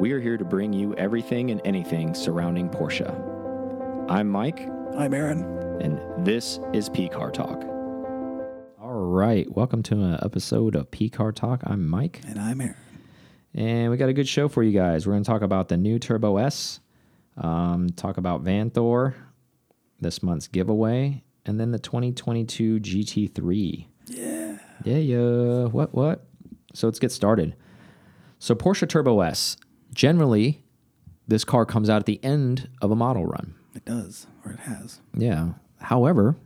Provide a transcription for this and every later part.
We are here to bring you everything and anything surrounding Porsche. I'm Mike, I'm Aaron. and this is P Car Talk. All right, welcome to an episode of P Car Talk. I'm Mike, And I'm Aaron. and we got a good show for you guys. We're going to talk about the new Turbo S, um, talk about Vanthoor, this month's giveaway, and then the 2022 GT3. Yeah. Yeah, yeah. What, what? So let's get started. So Porsche Turbo S, generally, this car comes out at the end of a model run. It does, or it has. Yeah. However,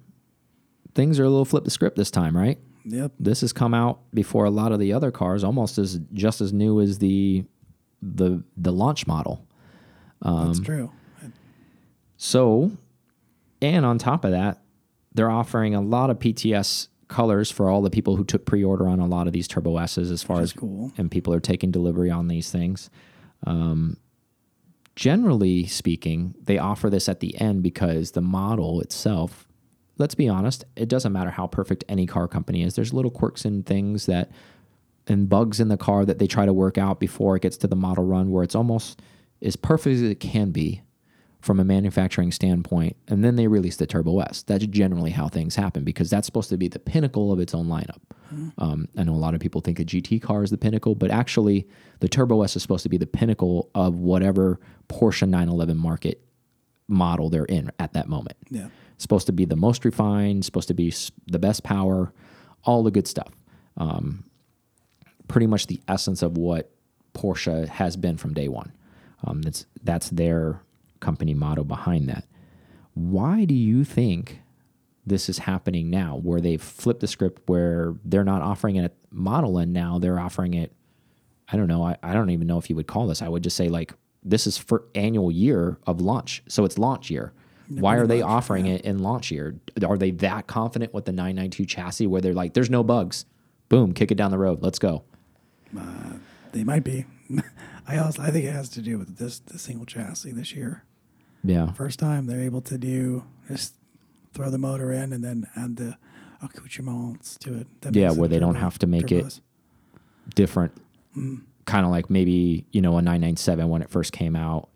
things are a little flip the script this time, right? Yep. This has come out before a lot of the other cars, almost as just as new as the the the launch model. That's Um, true. So, and on top of that, they're offering a lot of PTS colors for all the people who took pre-order on a lot of these Turbo S's as far as cool. and people are taking delivery on these things. Um, generally speaking, they offer this at the end because the model itself, let's be honest, it doesn't matter how perfect any car company is. There's little quirks and things that and bugs in the car that they try to work out before it gets to the model run where it's almost as perfect as it can be from a manufacturing standpoint. And then they release the Turbo S. That's generally how things happen because that's supposed to be the pinnacle of its own lineup. Um, I know a lot of people think a GT car is the pinnacle, but actually, the Turbo S is supposed to be the pinnacle of whatever Porsche 911 market model they're in at that moment. Yeah. Supposed to be the most refined, supposed to be the best power, all the good stuff. Um, pretty much the essence of what Porsche has been from day one. Um, that's that's their company motto behind that. Why do you think this is happening now, where they've flipped the script, where they're not offering it at model end now, they're offering it? I don't know. I, I don't even know if you would call this. I would just say like this is for annual year of launch, so it's launch year. Why are they offering it in launch year? Are they that confident with the 992 chassis where they're like, there's no bugs? Boom, kick it down the road. Let's go. Uh, they might be. I also I think it has to do with this the single chassis this year. Yeah. First time they're able to do just throw the motor in and then add the accoutrements to it. That Yeah, where they don't have to make turbo it- different. Kind of like maybe you know a 997 when it first came out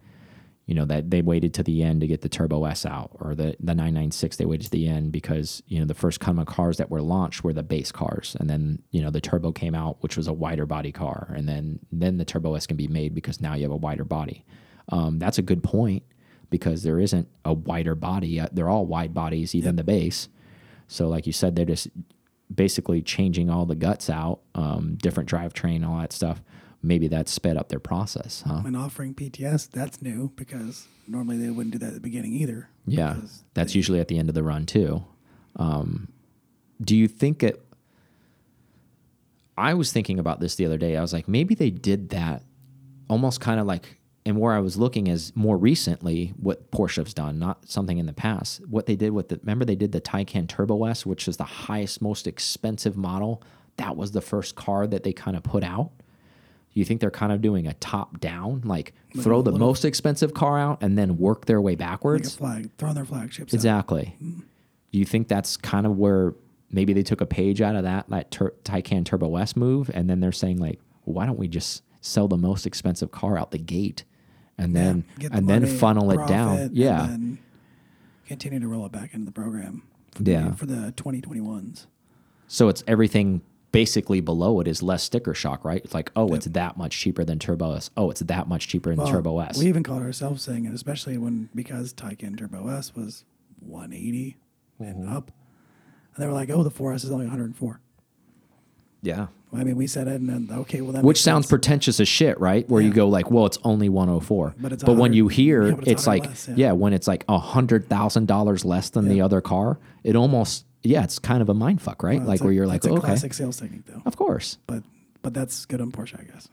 you know that they waited to the end to get the turbo s out or the the 996 they waited to the end because you know the first kind of cars that were launched were the base cars and then you know the turbo came out which was a wider body car and then then the turbo s can be made because now you have a wider body. Um, that's a good point because there isn't a wider body they're all wide bodies even the base so like you said they're just basically changing all the guts out, um, different drivetrain, all that stuff. Maybe that sped up their process, huh? And offering PTS, that's new because normally they wouldn't do that at the beginning either. Yeah, that's usually at the end of the run too. Um, do you think it? I was thinking about this the other day. I was like, maybe they did that, almost kind of like, and where I was looking is more recently what Porsche's done, not something in the past. What they did with the remember they did the Taycan Turbo S, which is the highest, most expensive model. That was the first car that they kind of put out. You think they're kind of doing a top down, like throw the most expensive car out and then work their way backwards? flag, throwing their flagships. Exactly. Do you think that's kind of where maybe they took a page out of that that tur- Taycan Turbo S move, and then they're saying like, why don't we just sell the most expensive car out the gate, and then Get the and then money, funnel it profit, down? and Yeah, then continue to roll it back into the program. For Yeah. The, for the 2021s. so it's everything basically below it is less sticker shock, right? It's like, oh, it's that much cheaper than Turbo S. Oh, it's that much cheaper than Well, Turbo S. We even called ourselves saying it, especially when because Taycan Turbo S was 180 Mm-hmm. and up, and they were like, "Oh, the 4S is only 104." Yeah. I mean, we said it, and then okay, well, that Which sounds sense. pretentious as shit, right? Where you go like, well, it's only 104. But it's when you hear yeah, it's it's, like, less, yeah. yeah. when it's like a hundred thousand dollars less than the other car, it almost yeah, it's kind of a mind fuck, right? Well, like where a- you're like, okay, classic sales technique though. of course, But but that's good on Porsche, I guess.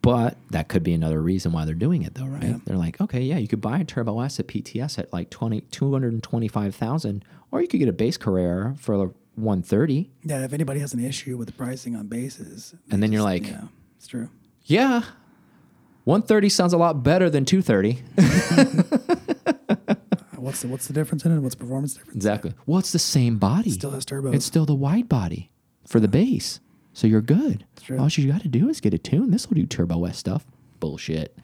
but that could be another reason why they're doing it, though, right? Yeah. They're like, okay, yeah, you could buy a Turbo S at PTS at like 20, 225,000, or you could get a base Carrera for 130. Yeah, if anybody has an issue with the pricing on bases, And then you're like- yeah, it's true. Yeah, 130 sounds a lot better than 230. Uh, What's the what's the difference in it? What's the performance difference? Exactly. Well, it's the same body. Still has turbos. It's still the wide body for the base. So you're good. All you got to do is get a tune. This will do Turbo S stuff. bullshit.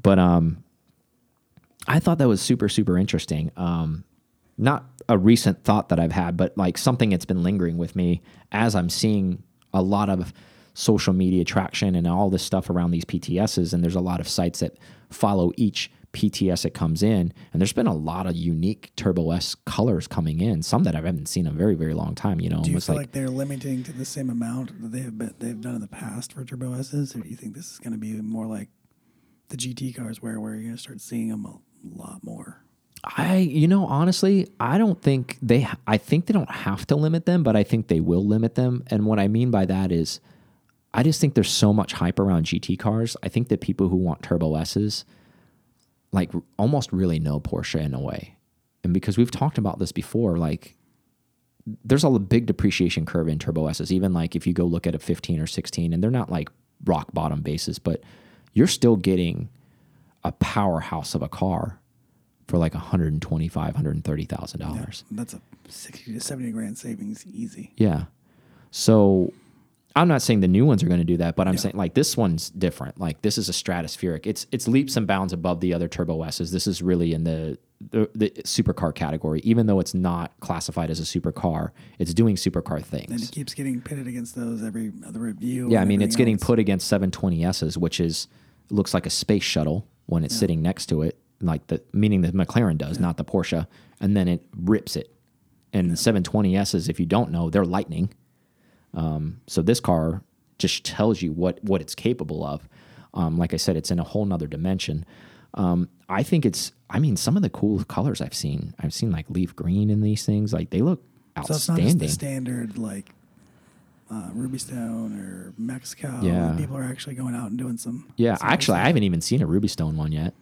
But um, I thought that was super super interesting. Um, not a recent thought that I've had, but like something that's been lingering with me as I'm seeing a lot of social media traction and all this stuff around these PTSs. And there's a lot of sites that follow each PTS that comes in. And there's been a lot of unique Turbo S colors coming in, some that I haven't seen in a very, very long time. You know, Do you feel like, like, they're limiting to the same amount that they've been, they've done in the past for Turbo S's, or do you think this is going to be more like the GT cars, where where you're going to start seeing them a lot more? I, you know, honestly, I don't think they, I think they don't have to limit them, but I think they will limit them. And what I mean by that is, I just think there's so much hype around GT cars. I think that people who want Turbo S's, like, almost really know Porsche in a way. And because we've talked about this before, like, there's a big depreciation curve in Turbo S's. Even like if you go look at a 15 or 16, and they're not like rock bottom bases, but you're still getting a powerhouse of a car for like 125 130000 dollars That's a sixty to seventy grand savings, easy. yeah so i'm not saying the new ones are going to do that but i'm Yeah. saying like this one's different like this is a stratospheric it's it's leaps and bounds above the other turbo s's this is really in the the, the supercar category even though it's not classified as a supercar it's doing supercar things. And it keeps getting pitted against those every other review. yeah i mean it's everything getting put against 720s's which is looks like a space shuttle when it's sitting next to it like the meaning the mclaren does not the porsche and then it rips it and the 720s's if you don't know they're lightning um, so this car just tells you what what it's capable of um, like i said it's in a whole nother dimension um, i think it's i mean some of the cool colors i've seen i've seen like leaf green in these things like they look outstanding. So it's not just the standard like uh, Ruby Stone or Mexico. Yeah. people are actually going out and doing some. yeah some actually i haven't even seen a ruby stone one yet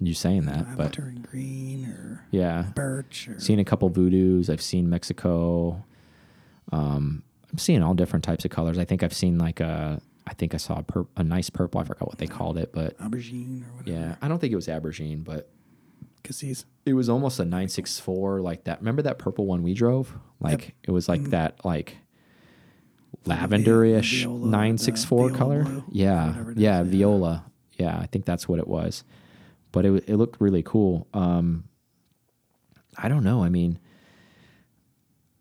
you saying that but green or Yeah. birch or Seen a couple voodoos. I've seen Mexico. Um, I'm seeing all different types of colors. I think I've seen like a, I think I saw a, a nice purple. I forgot what they called it, but aubergine or whatever. yeah, I don't think it was Aubergine, but Cassis. it was almost a 964 like that. Remember that purple one we drove? Like it was like that, like lavenderish viola 964 color. blue, Yeah. whatever it Yeah. is, yeah. Viola. Yeah. I think that's what it was. But it, it looked really cool. Um, I don't know. I mean,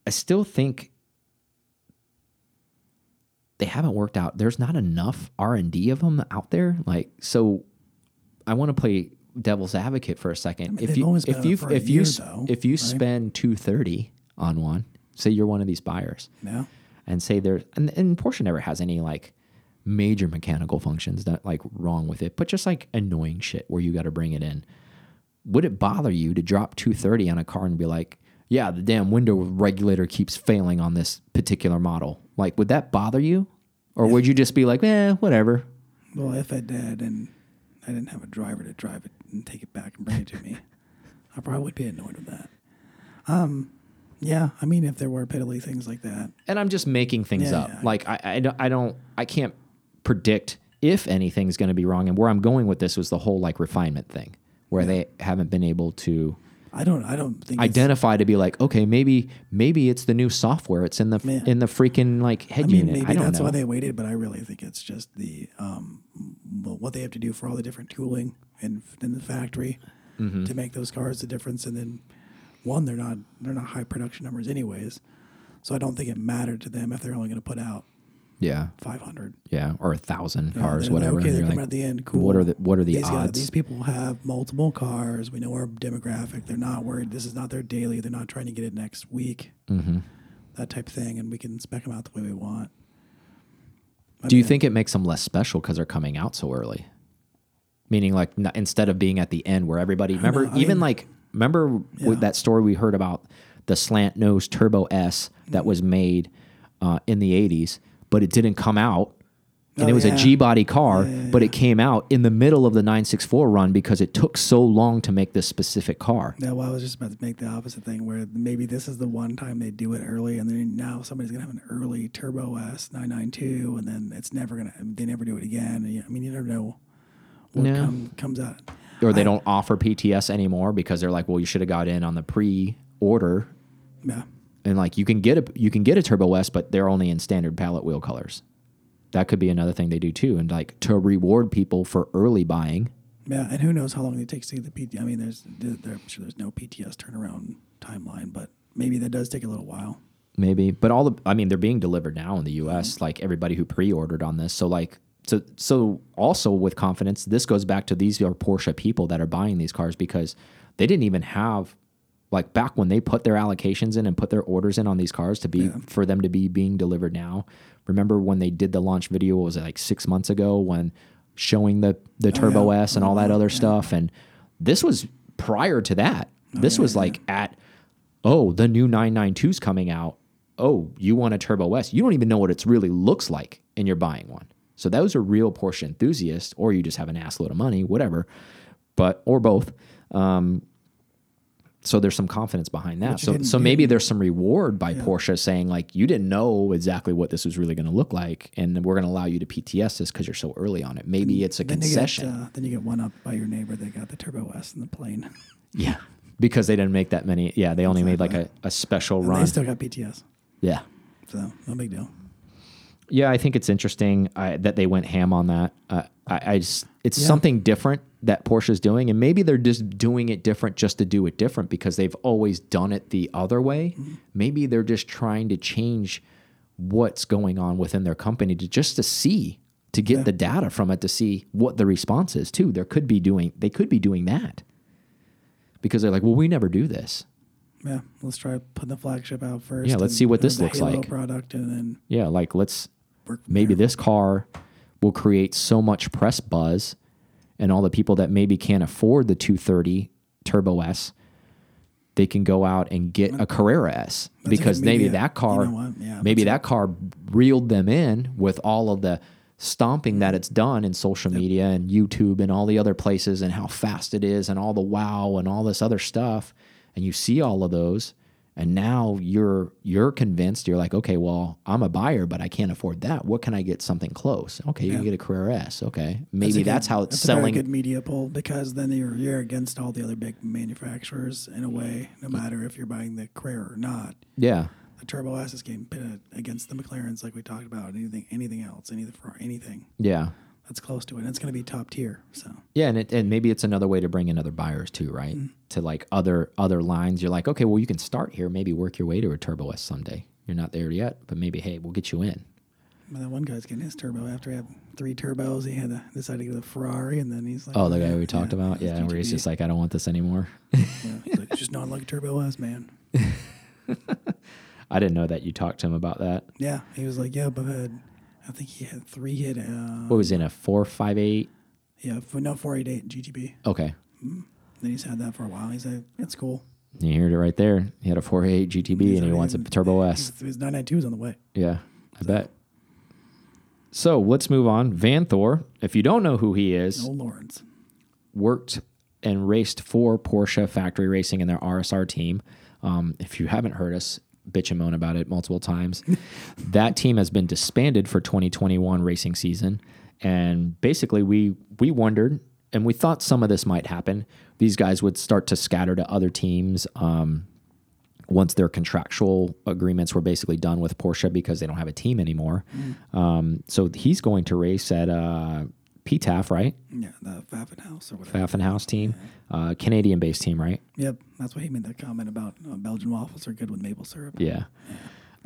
I still think they haven't worked out. There's not enough R and D of them out there. Like, so I want to play devil's advocate for a second. mean, if you if you for a if you year, s- if you spend two thirty on one, say you're one of these buyers, Yeah. and say there and, and Porsche never has any like major mechanical functions that like wrong with it, but just like annoying shit where you got to bring it in. Would it bother you to drop 230 on a car and be like, yeah, the damn window regulator keeps failing on this particular model? Like, would that bother you? Or would you just be like, eh, whatever? Well, if I did and I didn't have a driver to drive it and take it back and bring it to me, I probably would be annoyed with that. Um, yeah. I mean, if there were piddly things like that, And I'm just making things Yeah, up. yeah. Like, I, I, I don't, I can't predict if anything's going to be wrong. And where I'm going with this was the whole like refinement thing, where they haven't been able to I don't. I don't think identify to be like, okay, maybe maybe it's the new software. It's in the Yeah. in the freaking like head I mean, unit. maybe I don't that's know. why they waited, but I really think it's just the um, well, what they have to do for all the different tooling in in the factory Mm-hmm. to make those cars the difference. And then one, they're not they're not high production numbers anyways, so I don't think it mattered to them if they're only going to put out yeah, 500 yeah, or a thousand Yeah, cars, like, whatever. Okay, they're coming like, at the end. Cool. what are the what are the these, guys- odds? these people have multiple cars. We know our demographic. They're not worried. This is not their daily. They're not trying to get it next week. hmm That type of thing, and we can spec them out the way we want. I Do you think it makes them less special because they're coming out so early? Meaning, like n- instead of being at the end where everybody remember, know. Even mean- like remember Yeah. that story we heard about the slant nose Turbo S that Mm-hmm. was made uh, in the '80s, but it didn't come out. And Oh, it was yeah. a G body car, Yeah, yeah, but it came out in the middle of the 964 run because it took so long to make this specific car. Yeah, well, I was just about to make the opposite thing where maybe this is the one time they do it early, and then now somebody's gonna have an early Turbo S 992, and then it's never gonna. They never do it again. I mean, you never know what No. come, comes out. Or they I- don't offer PTS anymore because they're like, well, you should have got in on the pre-order, Yeah, and like you can get a you can get a Turbo S, but they're only in standard palette wheel colors. that could be another thing they do too, and like to reward people for early buying. Yeah, and who knows how long it takes to get the PT. I mean, there's there, I'm sure there's no PTS turnaround timeline, but maybe that does take a little while. maybe but all the i mean they're being delivered now in the us mm-hmm. like everybody who pre-ordered on this so like so so also with confidence this goes back to these are porsche people that are buying these cars because they didn't even have like back when they put their allocations in and put their orders in on these cars to be for them to be being delivered now remember when they did the launch video was it like six months ago when showing the the turbo yeah. s and all that other stuff and this was prior to that this was like at oh, the new 992's coming out. Oh, you want a Turbo S. You don't even know what it really looks like, and you're buying one. So those are real Porsche enthusiasts, or you just have an ass load of money, whatever, but or both. Um, so there's some confidence behind that. So so do- maybe there's some reward by Porsche saying like you didn't know exactly what this was really going to look like, and we're going to allow you to PTS this because you're so early on it. Maybe it's a Then you concession. get uh, then you get one up by your neighbor They got the Turbo S in the plane. yeah, because they didn't make that many. Yeah, they only made like a, a special And run. they still got PTS, yeah. so no big deal. Yeah, I think it's interesting uh, that they went ham on that. Uh, I, I just, it's Yeah. something different that Porsche's doing, and maybe they're just doing it different just to do it different because they've always done it the other way. Maybe they're just trying to change what's going on within their company to just to see to get the data from it to see what the response is too. There could be doing they could be doing that because they're like, well, we never do this. Yeah, let's try putting the flagship out first. Yeah, let's see what this looks like. Product and then Yeah, like let's maybe this car will create so much press buzz and all the people that maybe can't afford the 230 turbo s they can go out and get a carrera s That's because good maybe media- that car you know? Yeah, maybe that car reeled them in with all of the stomping that mm-hmm. it's done in social media and youtube and all the other places and how fast it is and all the wow and all this other stuff. And you see all of those and now you're you're convinced you're like okay well i'm a buyer but i can't afford that. What can i get something close? Okay you can get a carrera s. Okay That's maybe that's, good- how it's that's A very selling good media pull because then you're you're against all the other big manufacturers in a way, no matter if you're buying the Carrera or not. yeah. The Turbo S is getting pitted against the McLarens, like we talked about. Anything, anything else, anything for anything. Yeah that's close to it, and it's going to be top tier. So. Yeah and, it, and maybe it's another way to bring in other buyers too right? Mm. to like other other lines. You're like okay well you can start here. Maybe work your way to a turbo s someday. You're not there yet but maybe hey we'll get you in. But that one guy's getting his turbo after he had three turbos. He had to decide to get a Ferrari, and then he's like, oh the guy we talked yeah, about yeah where he's just like i don't want this anymore. Yeah, he's like, just not like a Turbo S, man. i didn't know that you talked to him about that. Yeah, he was like, yeah, but I think he had three hit. Uh, what was it, in a 458 yeah, for, no four eight eight GTB. okay Then he's had that for a while. He's like, it's cool. you heard it right there he had a 488 gtb He's and he wants a turbo s His, his 992 is on the way. Yeah, I bet. So let's move on. Vanthoor, if you don't know who he is, No Lawrence. worked and raced for Porsche Factory Racing in their RSR team. Um, if you haven't heard us bitch and moan about it multiple times, that team has been disbanded for 2021 racing season. And basically, we we wondered, and we thought some of this might happen. These guys would start to scatter to other teams. Um, once their contractual agreements were basically done with Porsche because they don't have a team anymore. Um, so he's going to race at uh, PTAF, right? Yeah, the Pfaffenhaus or whatever. Pfaffenhaus team, uh, Canadian based team, right? Yep, that's why he made that comment about uh, Belgian waffles are good with maple syrup. Yeah.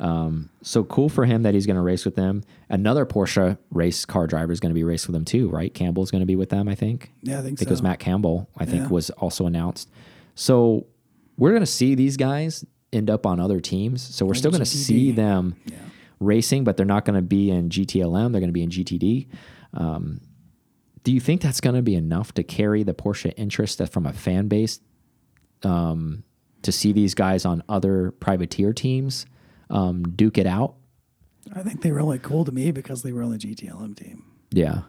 Um, so cool for him that he's going to race with them. Another Porsche race car driver is going to be race with them too, right? Campbell's going to be with them, I think. Yeah, I think I think it was so. Matt Campbell, I think Yeah. was also announced. So we're going to see these guys end up on other teams. So we're still going to see them Yeah. racing, but they're not going to be in GTLM. They're going to be in GTD. Um, do you think that's going to be enough to carry the Porsche interest that from a fan base um, to see these guys on other privateer teams um, duke it out? I think they were only cool to me because they were on the GTLM team. Yeah.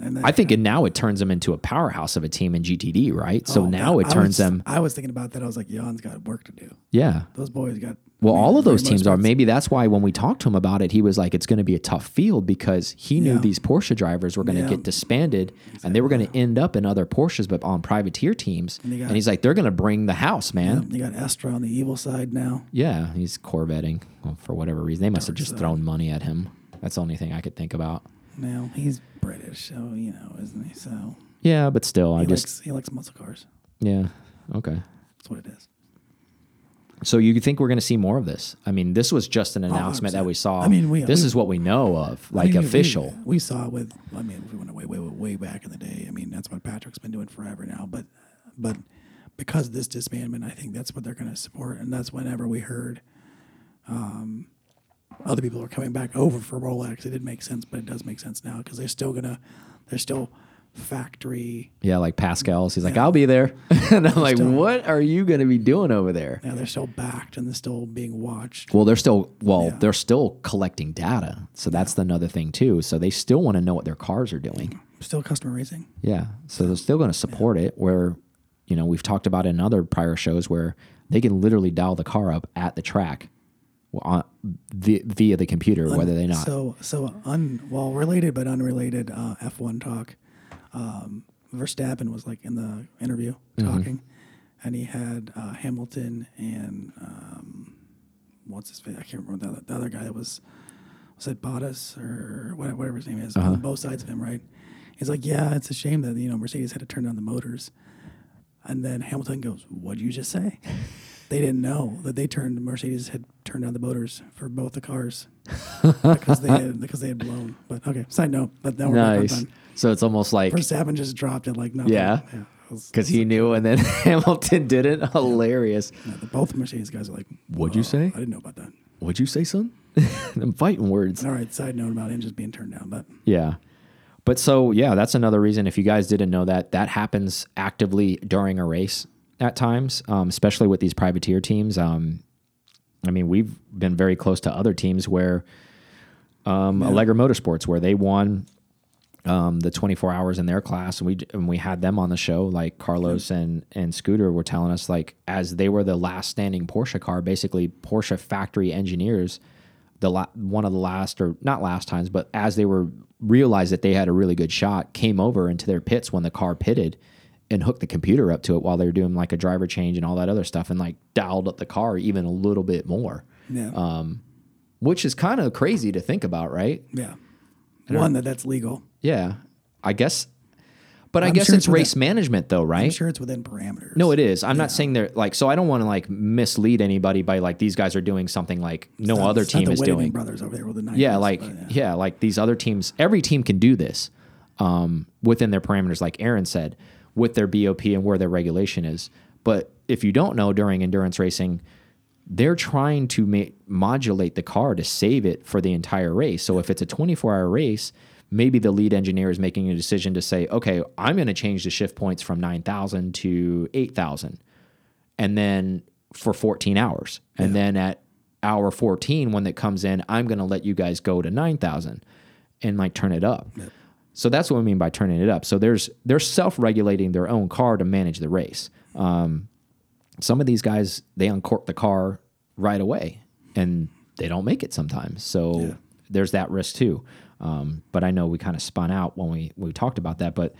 And then, I think it, now it turns them into a powerhouse of a team in GTD, right? So Oh, now God, it I turns was- them, I was thinking about that. I was like, Jan's got work to do. yeah. Those boys got. Well, all of those teams are. Maybe that's why when we talked to him about it, he was like, it's going to be a tough field because he knew Yeah. these Porsche drivers were going to Yeah. get disbanded and they were going to end up in other Porsches, but on privateer teams. And And, he's like, they're going to bring the house, man. You got Estra on the evil side now. Yeah, he's Corvetting well, for whatever reason. They must have just side. thrown money at him. That's the only thing I could think about. Now he's British, so you know, isn't he? So Yeah, but still, I he just likes he likes muscle cars. yeah. Okay. That's what it is. So you think we're going to see more of this? I mean, this was just an announcement that we saw. I mean, we- this we- is what we know of, I like mean, official. We, saw it with. I mean, we went way, way, way, back in the day. I mean, that's what Patrick's been doing forever now. But, but because of this disbandment, I think that's what they're going to support, and that's whenever we heard, um, other people are coming back over for Rolex. It didn't make sense, but it does make sense now because they're still gonna, they're still factory. yeah, like Pascal's. He's like, I'll be there, and I'm like, Still- what are you going to be doing over there? Yeah, they're still backed and they're still being watched. Well, they're still well, Yeah. they're still collecting data, so that's another thing too. So they still want to know what their cars are doing. Still customer racing. Yeah. So they're still going to support it. Where, you know, we've talked about in other prior shows where they can literally dial the car up at the track on, via, via the computer, whether they not. So so un well related but unrelated uh, F1 talk. Um, Verstappen was like in the interview Mm-hmm. talking, and he had uh, Hamilton and um, what's his face? I can't remember the other, the other guy that was was it Bottas or whatever, whatever his name is Uh-huh. on both sides of him, right? He's like, yeah, it's a shame that you know Mercedes had to turn down the motors, and then Hamilton goes, "What'd you just say?" they didn't know that they turned Mercedes had turned down the motors for both the cars because they had, because they had blown. But okay, side note. But now we're nice. So it's almost like Verstappen just dropped it like nothing. Yeah. it was- because he knew and then Hamilton didn't. Hilarious. yeah, both Mercedes guys are like, What'd you "Oh, say?" I didn't know about that. What'd you say, son? I'm fighting words. All right, side note about engines being turned down, but Yeah. But so, yeah, that's another reason. If you guys didn't know that, that happens actively during a race at times, um, especially with these privateer teams. Um, I mean, we've been very close to other teams where um, Alegra Motorsports, where they won um, the 24 hours in their class, and we and we had them on the show. Like Carlos and and Scooter were telling us, like as they were the last standing Porsche car, basically Porsche factory engineers, the la- one of the last or not last times, but as they were realized that they had a really good shot, came over into their pits when the car pitted and hooked the computer up to it while they were doing like a driver change and all that other stuff, and like dialed up the car even a little bit more, yeah, Um, which is kind of crazy to think about, right? yeah. One that that's legal. Yeah, I guess. But I I'm guess sure it's it's within- race management, though, right? I'm sure it's within parameters. No, it is. I'm not saying they're like. So I don't want to like mislead anybody by like these guys are doing something like no not- other team is doing. Brothers over there with the 90s, Yeah, like but, yeah. like these other teams. Every team can do this um, within their parameters, like Aaron said, with their BOP and where their regulation is. But if you don't know during endurance racing, they're trying to modulate the car to save it for the entire race. So if it's a 24 hour race, maybe the lead engineer is making a decision to say, okay, I'm going to change the shift points from 9,000 to 8,000. And then for 14 hours. And then at hour 14, when that comes in, I'm going to let you guys go to 9,000 and like turn it up. So that's what I mean by turning it up. So there's they're self-regulating their own car to manage the race. Um, some of these guys they uncork the car right away and they don't make it sometimes. So there's that risk too. Um, but I know we kind of spun out when we we talked about that. But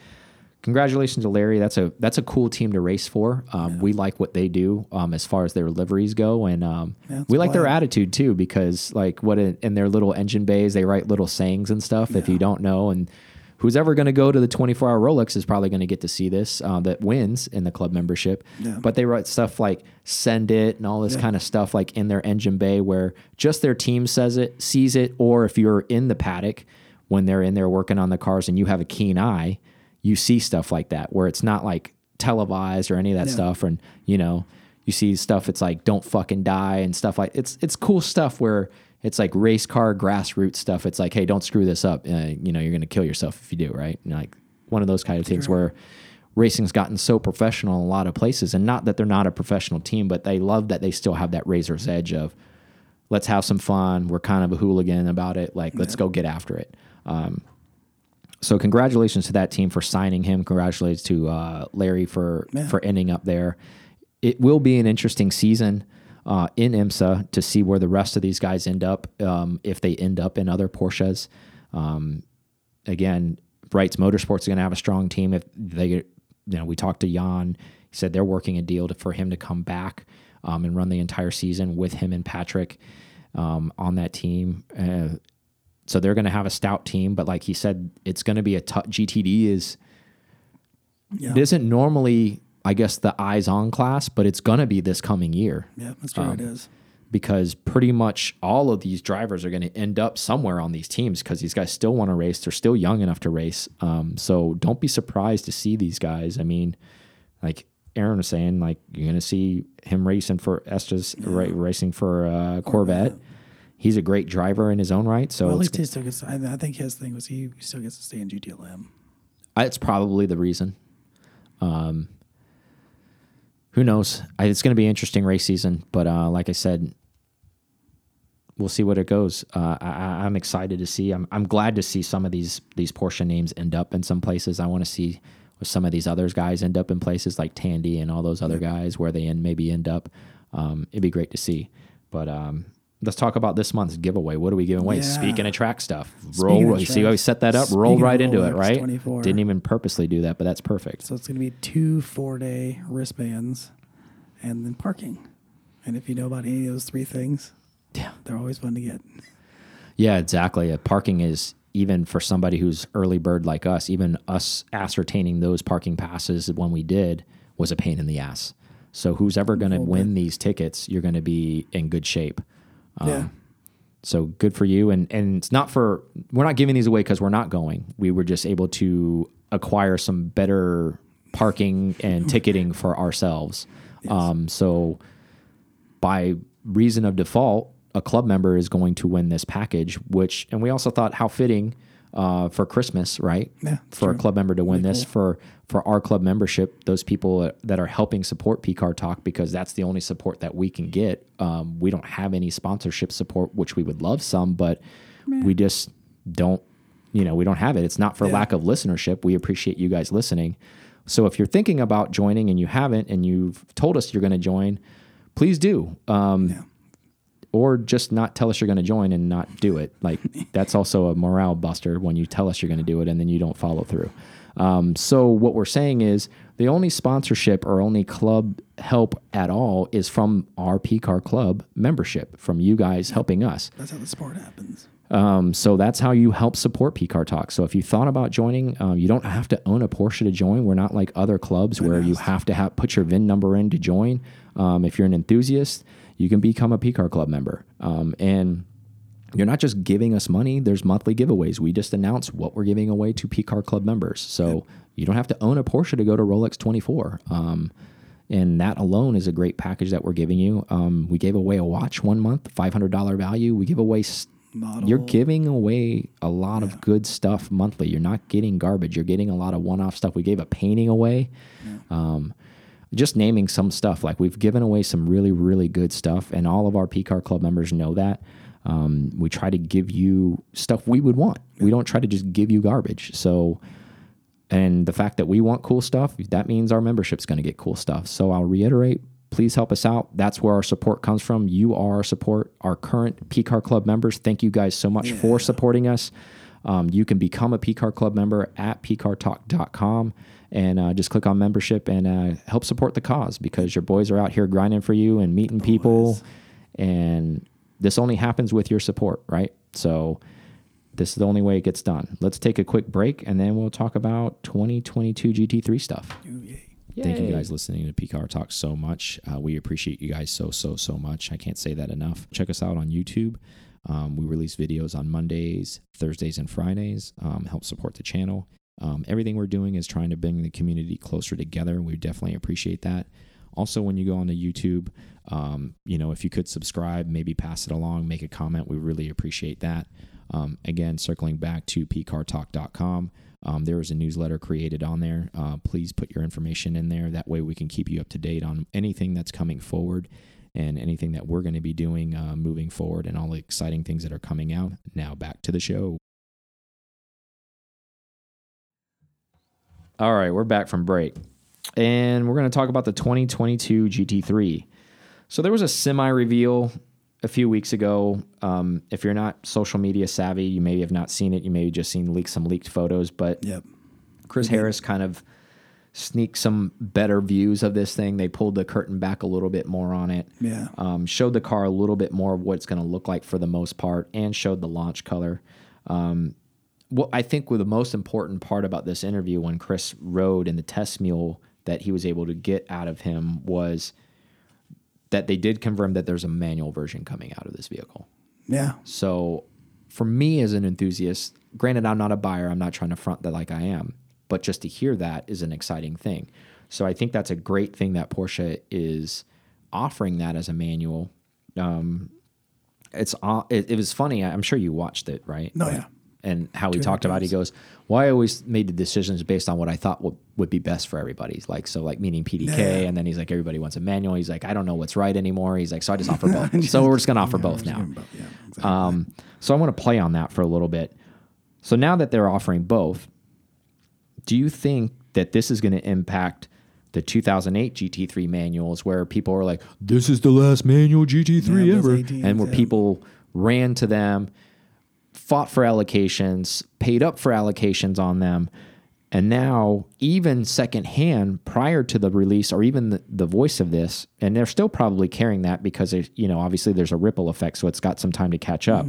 congratulations to Larry. That's a that's a cool team to race for. Um, We like what they do um, as far as their liveries go, and um, Yeah, we like their attitude too because like what in, in their little engine bays they write little sayings and stuff. If you don't know and who's ever going to go to the 24 hour Rolex is probably going to get to see this uh, that wins in the club membership. Yeah. But they write stuff like send it and all this kind of stuff like in their engine bay where just their team says it, sees it, or if you're in the paddock when they're in there working on the cars and you have a keen eye, you see stuff like that where it's not like televised or any of that Yeah. stuff. And, you know, you see stuff, it's like don't fucking die and stuff like it's it's cool stuff where it's like race car grassroots stuff. It's like, hey, don't screw this up. Uh, you know, you're going to kill yourself if you do, right? Like one of those kind of things where racing's gotten so professional in a lot of places, and not that they're not a professional team, but they love that they still have that razor's edge of let's have some fun. We're kind of a hooligan about it. Like, let's go get after it. Um, so congratulations to that team for signing him. Congratulations to uh, Larry for Yeah. for ending up there. It will be an interesting season uh, in IMSA to see where the rest of these guys end up um, if they end up in other Porsches. Um, again, Brights Motorsports is going to have a strong team. If they, you know, we talked to Jan. He said they're working a deal to, for him to come back um, and run the entire season with him and Patrick um, on that team. Uh, so they're going to have a stout team, but like he said, it's going to be a tough. GTD is Yeah. it isn't normally, I guess, the eyes on class, but it's going to be this coming year yeah, that's true. Um, it is. because pretty much all of these drivers are going to end up somewhere on these teams because these guys still want to race. They're still young enough to race. Um, so don't be surprised to see these guys. I mean, like Aaron was saying, like you're going to see him racing for Estes, ra racing for uh, Corvette. He's a great driver in his own right. So Well, at least he still gets. I, I think his thing was he still gets to stay in GTLM. it's probably the reason. Um, who knows? I, it's going to be an interesting race season, but uh, like I said, we'll see what it goes. Uh, I, I'm excited to see. I'm, I'm glad to see some of these these Porsche names end up in some places. I want to see some of these other guys end up in places like Tandy and all those other guys where they end, maybe end up. Um, it'd be great to see. But um, let's talk about this month's giveaway. What are we giving away? Yeah. Speaking of track stuff, roll. see how we set that up? Roll right into it, right? 24. Didn't even purposely do that, but that's perfect. So it's going to be two four day wristbands, and then parking. And if you know about any of those three things, Yeah. they're always fun to get. Yeah, exactly. Uh, parking is even for somebody who's early bird like us, even us ascertaining those parking passes when we did was a pain in the ass. So who's ever going to win these tickets, you're going to be in good shape. Um, yeah. So good for you. And and it's not for we're not giving these away because we're not going. We were just able to acquire some better parking and ticketing for ourselves. Um, so by reason of default, a club member is going to win this package. Which and we also thought how fitting uh, for Christmas, right? Yeah, for a club member to win Really this for for our club membership, those people that are helping support PCAR Talk because that's the only support that we can get. Um, we don't have any sponsorship support, which we would love some, but we just don't. You know, we don't have it. It's not for Yeah. lack of listenership. We appreciate you guys listening. So if you're thinking about joining and you haven't, and you've told us you're going to join, please do. Um, Yeah. Or just not tell us you're going to join and not do it. Like that's also a morale buster when you tell us you're going to do it and then you don't follow through. Um, so what we're saying is the only sponsorship or only club help at all is from our PCAR club membership, from you guys helping us. That's how the sport happens. Um, so that's how you help support PCAR Talk. So if you thought about joining, um, you don't have to own a Porsche to join. We're not like other clubs where you have to have put your VIN number in to join. Um, if you're an enthusiast, you can become a PCAR club member. Um, and you're not just giving us money. There's monthly giveaways. We just announce what we're giving away to PCAR club members. So you don't have to own a Porsche to go to Rolex 24. Um, and that alone is a great package that we're giving you. Um, we gave away a watch one month, $500 value. We give away Model. you're giving away a lot of good stuff monthly. You're not getting garbage. You're getting a lot of one-off stuff. We gave a painting away. Um, just naming some stuff. Like we've given away some really, really good stuff, and all of our PCAR club members know that. Um, we try to give you stuff we would want. We don't try to just give you garbage. So, and the fact that we want cool stuff, that means our membership's going to get cool stuff. So I'll reiterate, please help us out. That's where our support comes from. You are our support, our current PCAR Club members. Thank you guys so much for supporting us. Um, you can become a PCAR Club member at pcartalk.com and uh, just click on membership and uh, help support the cause because your boys are out here grinding for you and meeting people. And this only happens with your support, right? So this is the only way it gets done. Let's take a quick break and then we'll talk about 2022 GT3 stuff. Yay. Thank you guys listening to PCAR Talk so much. Uh, we appreciate you guys so, so, so much. I can't say that enough. Check us out on YouTube. Um, we release videos on Mondays, Thursdays, and Fridays. Um, help support the channel. Um, everything we're doing is trying to bring the community closer together. We definitely appreciate that. Also, when you go onto YouTube, um, you know, if you could subscribe, maybe pass it along, make a comment, we really appreciate that. Um, again, circling back to pcartalk.com, um, there is a newsletter created on there. Uh, please put your information in there. That way, we can keep you up to date on anything that's coming forward and anything that we're going to be doing uh, moving forward and all the exciting things that are coming out. Now, back to the show. All right, we're back from break. And we're going to talk about the 2022 GT3. So there was a semi reveal a few weeks ago. Um, if you're not social media savvy, you may have not seen it. You may have just seen leak some leaked photos, but Yep. Chris Harris kind of sneaked some better views of this thing. They pulled the curtain back a little bit more on it. Yeah. Um, showed the car a little bit more of what it's going to look like for the most part, and showed the launch color. Um, what I think was the most important part about this interview when Chris rode in the test mule that he was able to get out of him was that they did confirm that there's a manual version coming out of this vehicle. Yeah. So for me as an enthusiast, granted I'm not a buyer, I'm not trying to front that like I am, but just to hear that is an exciting thing. So I think that's a great thing that Porsche is offering that as a manual. Um, it's it, it was funny. I'm sure you watched it, right? No, yeah. And how he talked about, it, he goes, "Well, I always made the decisions based on what I thought would, would be best for everybody. Like so, like meaning PDK, Yeah. and then he's like, everybody wants a manual. He's like, I don't know what's right anymore. He's like, so I just offer both. so we're just gonna offer both now. Yeah, exactly. Um, so I want to play on that for a little bit. So now that they're offering both, do you think that this is going to impact the 2008 GT3 manuals where people are like, this is the last manual GT3 Yeah, ever? 18s, and where yeah. people ran to them, fought for allocations, paid up for allocations on them. And now, even secondhand, prior to the release, or even the, the voice of this, and they're still probably carrying that because, there's, you know, obviously there's a ripple effect, so it's got some time to catch up.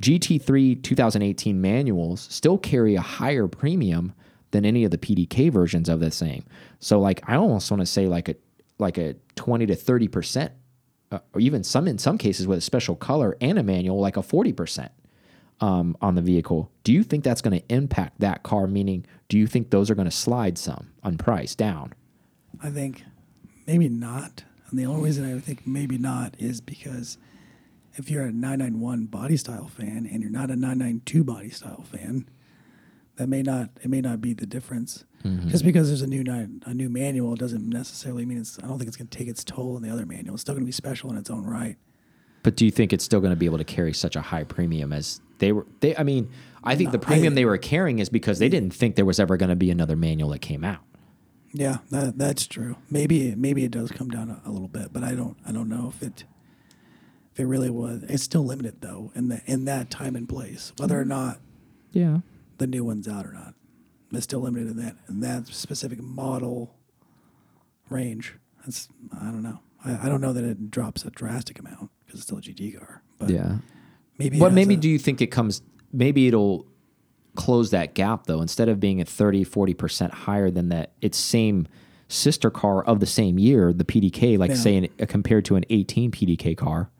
GT3 2018 manuals still carry a higher premium than any of the PDK versions of the same. So, like, I almost want to say like a like a 20 to 30 percent, uh, or even some in some cases with a special color and a manual, like a 40 percent um, on the vehicle. Do you think that's going to impact that car? Meaning, do you think those are going to slide some on price down? I think maybe not. And the only reason I think maybe not is because if you're a 991 body style fan and you're not a 992 body style fan, that may not it may not be the difference. Just because there's a new nine, a new manual doesn't necessarily mean it's. I don't think it's going to take its toll on the other manual. It's still going to be special in its own right. But do you think it's still going to be able to carry such a high premium as they were? They, I mean, I think the premium I- they were carrying is because they didn't think there was ever going to be another manual that came out. Yeah, that that's true. Maybe maybe it does come down a, a little bit, but I don't I don't know if it if it really was. It's still limited though in the in that time and place, whether or not Yeah. the new one's out or not. It's still limited in that in that specific model range. That's I don't know. I, I don't know that it drops a drastic amount because it's still a GT car. But Yeah. Maybe. But maybe a- do you think it comes? Maybe it'll close that gap though. Instead of being at 30, 40 percent higher than that, its same sister car of the same year, the PDK, like Yeah. saying uh, compared to an 18 PDK car.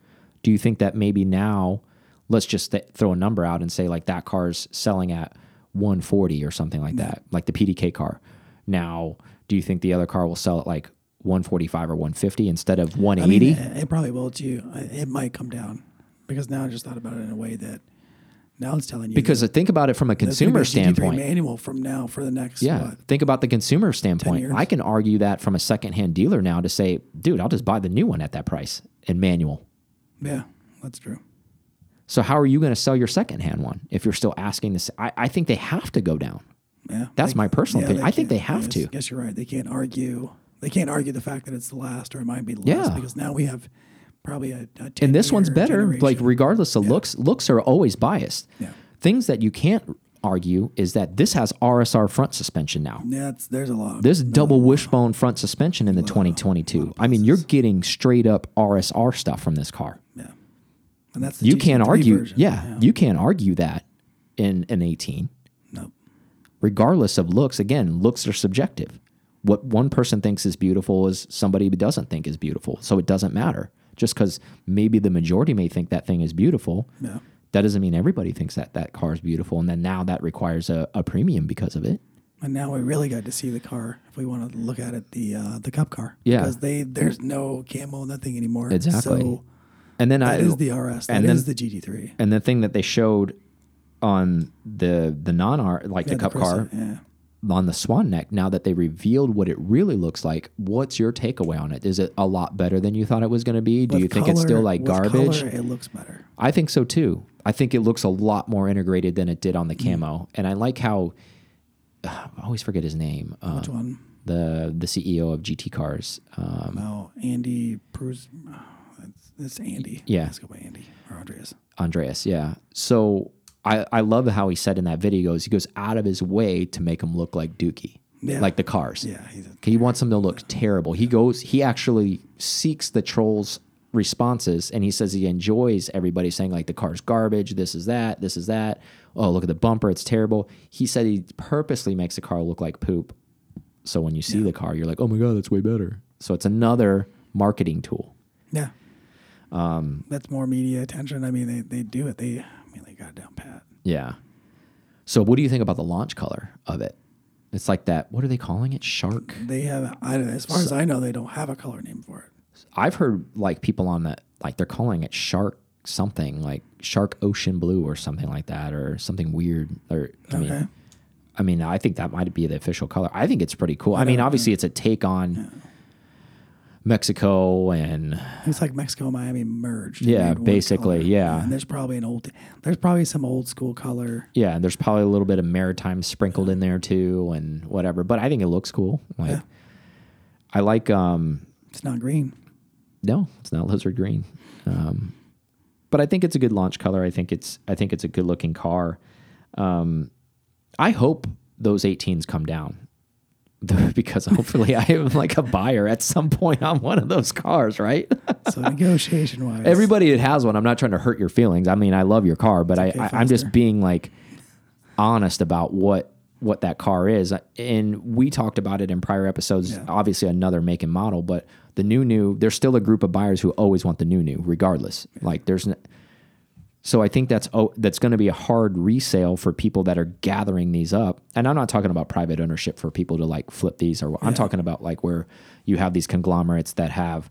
Do you think that maybe now, let's just th throw a number out and say like that car's selling at 140 or something like that, like the PDK car. Now, do you think the other car will sell at like 145 or 150 instead of I 180? mean, it, it probably will too. I- It might come down because now I just thought about it in a way that now it's telling you because that think about it from a there's gonna be consumer a standpoint. manual from now for the next Yeah. what? Think about the consumer standpoint. I can argue that from a secondhand dealer now to say, dude, I'll just buy the new one at that price in manual. Yeah, that's true. So how are you going to sell your secondhand one if you're still asking this? I, I think they have to go down. Yeah, That's my personal opinion. I think they have to. I guess, to. Guess you're right. They can't argue. They can't argue the fact that it's the last or it might be the Yeah. last because now we have probably a, a And this one's 10-year better. Like regardless of looks, looks are always biased. Yeah. Things that you can't argue is that this has RSR front suspension now. That's there's a lot. Of, There's double wishbone front suspension in the 2022. I mean, you're getting straight up RSR stuff from this car. yeah, and that's the You can't argue. version. Yeah, you can't argue that in an 18. no. regardless of looks again looks are subjective what one person thinks is beautiful is somebody doesn't think is beautiful so it doesn't matter just because maybe the majority may think that thing is beautiful Yeah. that doesn't mean everybody thinks that that car is beautiful and then now that requires a, a premium because of it And now we really got to see the car. If we want to look at it, the uh, the Cup car. Yeah. Because they there's no camo in that thing anymore. Exactly. So and then that I is the RS. That and is then- the GT3. and the thing that they showed on the the non art like Yeah, the cup Corsa, car Yeah. On the swan neck now that they revealed what it really looks like what's your takeaway on it is it a lot better than you thought it was going to be do With you think it's still like garbage color, it looks better. I think so too. I think it looks a lot more integrated than it did on the Mm. camo, and I like how I always forget his name. Um, Which one? the the CEO of GT Cars. Um, Oh, Andy Bruce. It's, it's Andy. Yeah. Let's go by Andy or Andreas. Andreas, yeah. So I I love how he said in that video he goes he goes out of his way to make him look like Dookie, Yeah. like the cars. Yeah, He wants them to look terrible. He goes he actually seeks the trolls responses and he says he enjoys everybody saying like the car's garbage this is that this is that oh look at the bumper it's terrible he said he purposely makes the car look like poop so when you see the car you're like oh my god that's way better so it's another marketing tool Yeah. Um, That's more media attention. I mean, they, they do it. They, I mean, they got it down pat. yeah so what do you think about the launch color of it it's like that what are they calling it shark They have, I, don't know. as far as I know, they don't have a color name for it. I've heard like people on that like they're calling it shark something like shark ocean blue or something like that or something weird or I Okay. mean I mean I think that might be the official color. I think it's pretty cool. I, mean obviously it's a take on Mexico and It's like Mexico and Miami merged. Yeah, basically, yeah. And there's probably an old, there's probably some old school color. yeah, and there's probably a little bit of maritime sprinkled in there too and whatever. But I think it looks cool. Like Yeah. I like um It's not green. No, it's not lizard green. Um, but I think it's a good launch color. I think it's I think it's a good looking car. Um, I hope those 18s come down because hopefully I am like a buyer at some point on one of those cars, right? So negotiation wise, Everybody that has one, I'm not trying to hurt your feelings. I mean, I love your car, but okay, I, I I'm just being like honest about what what that car is. And we talked about it in prior episodes. Yeah. Obviously, another make and model, but the new new, there's still a group of buyers who always want the new new, regardless. Like there's. So I think that's oh, that's going to be a hard resale for people that are gathering these up. And I'm not talking about private ownership for people to like flip these or I'm talking about like where you have these conglomerates that have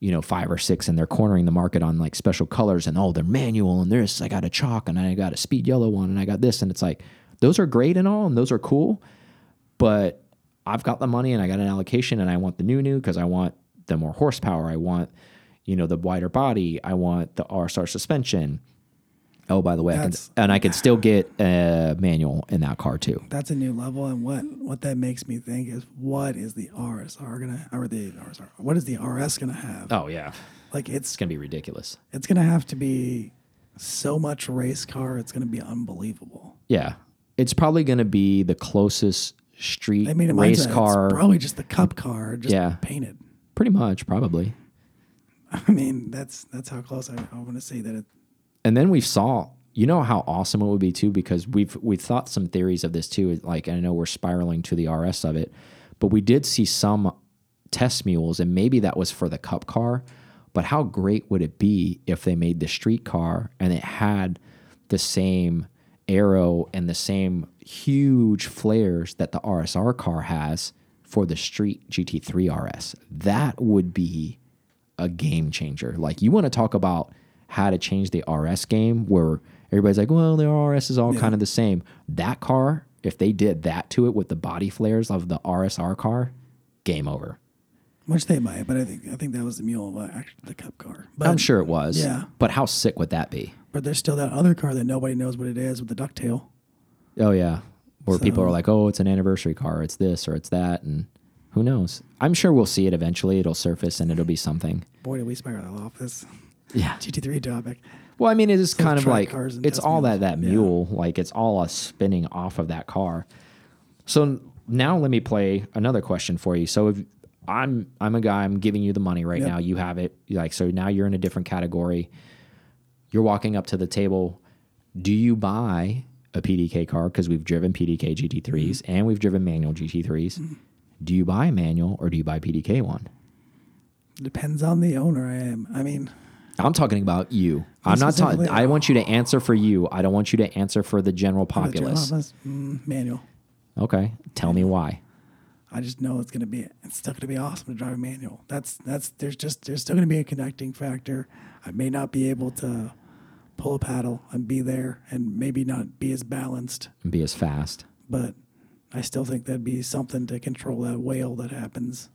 you know five or six and they're cornering the market on like special colors and oh they're manual and this I got a chalk and I got a speed yellow one and I got this and it's like those are great and all and those are cool but I've got the money and I got an allocation and I want the new new because I want the more horsepower. I want, you know, the wider body. I want the RSR suspension. Oh, by the way, I can, and I could still get a manual in that car too. that's a new level. And what what that makes me think is, what is the RSR gonna or the RSR? What is the RS gonna have? Oh yeah, Like it's it's gonna be ridiculous. it's gonna have to be so much race car. It's gonna be unbelievable. Yeah, it's probably gonna be the closest street I mean, it race car. probably just the cup car, just Yeah. painted. pretty much, probably. I mean, that's that's how close I, I want to say that. It, and then we saw you know how awesome it would be too because we've we've thought some theories of this too like i know we're spiraling to the rs of it but we did see some test mules and maybe that was for the cup car but how great would it be if they made the street car and it had the same aero and the same huge flares that the rsr car has for the street gt3 rs that would be a game changer. Like you want to talk about how to change the RS game where everybody's like, well, the RS is all kind of the same. That car, if they did that to it with the body flares of the RSR car, game over. which they might, but I think I think that was the mule, uh, actually the cup car. But I'm sure it was. yeah. But how sick would that be? But there's still that other car that nobody knows what it is with the ducktail. Oh yeah. Where people are like, oh, it's an anniversary car, it's this or it's that, and who knows? I'm sure we'll see it eventually. It'll surface and it'll be something. Boy, did we spiral off this Yeah. GT3 topic. Well, I mean, it is Those kind of like it's all that that Yeah. mule, like it's all us spinning off of that car. So now let me play another question for you. So if I'm I'm a guy, I'm giving you the money right Yep. now. You have it. Like so now you're in a different category. You're walking up to the table. Do you buy a PDK car because we've driven PDK GT3s Mm-hmm. and we've driven manual GT3s? Do you buy a manual or do you buy PDK one? Depends on the owner I am. I mean, I'm talking about you. I'm not talking. I want you to answer for you. I don't want you to answer for the general for the general populace. populace, mm, manual. Okay, tell me why. I just know it's gonna be it's still gonna be awesome to drive a manual. That's that's there's just there's still gonna be a connecting factor. I may not be able to pull a paddle and be there and maybe not be as balanced, And be as fast. but I still think that'd be something to control that wail that happens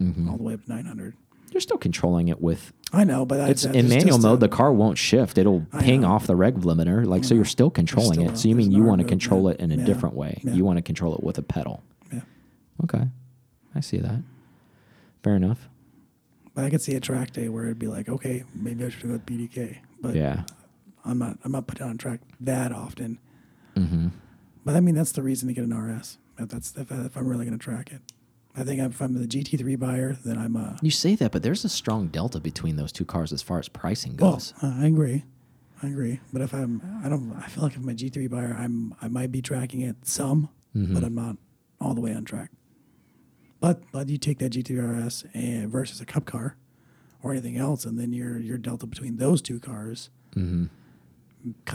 Mm-hmm. all the way up to 900. You're still controlling it with. I know, but It's that's, in manual mode. a- the car won't shift. It'll ping off the rev limiter. Like so, you're still controlling still it. So you mean you want to control it in a Yeah. different way? Yeah. You want to control it with a pedal. yeah. Okay, I see that. Fair enough. But I could see a track day where it'd be like, okay, maybe I should go with PDK. But Yeah. I'm not I'm not putting on track that often. Mm-hmm. But I mean that's the reason to get an RS. If that's if, if I'm really gonna track it. I think if I'm the GT3 buyer, then I'm a. You say that, but there's a strong delta between those two cars as far as pricing Well, goes. uh, I agree. I agree. But if I'm, I don't. I feel like if I'm a G3 buyer, I'm. I might be tracking it some, Mm-hmm. but I'm not all the way on track. But but you take that GT3RS and versus a Cup car, or anything else, and then your your delta between those two cars, kind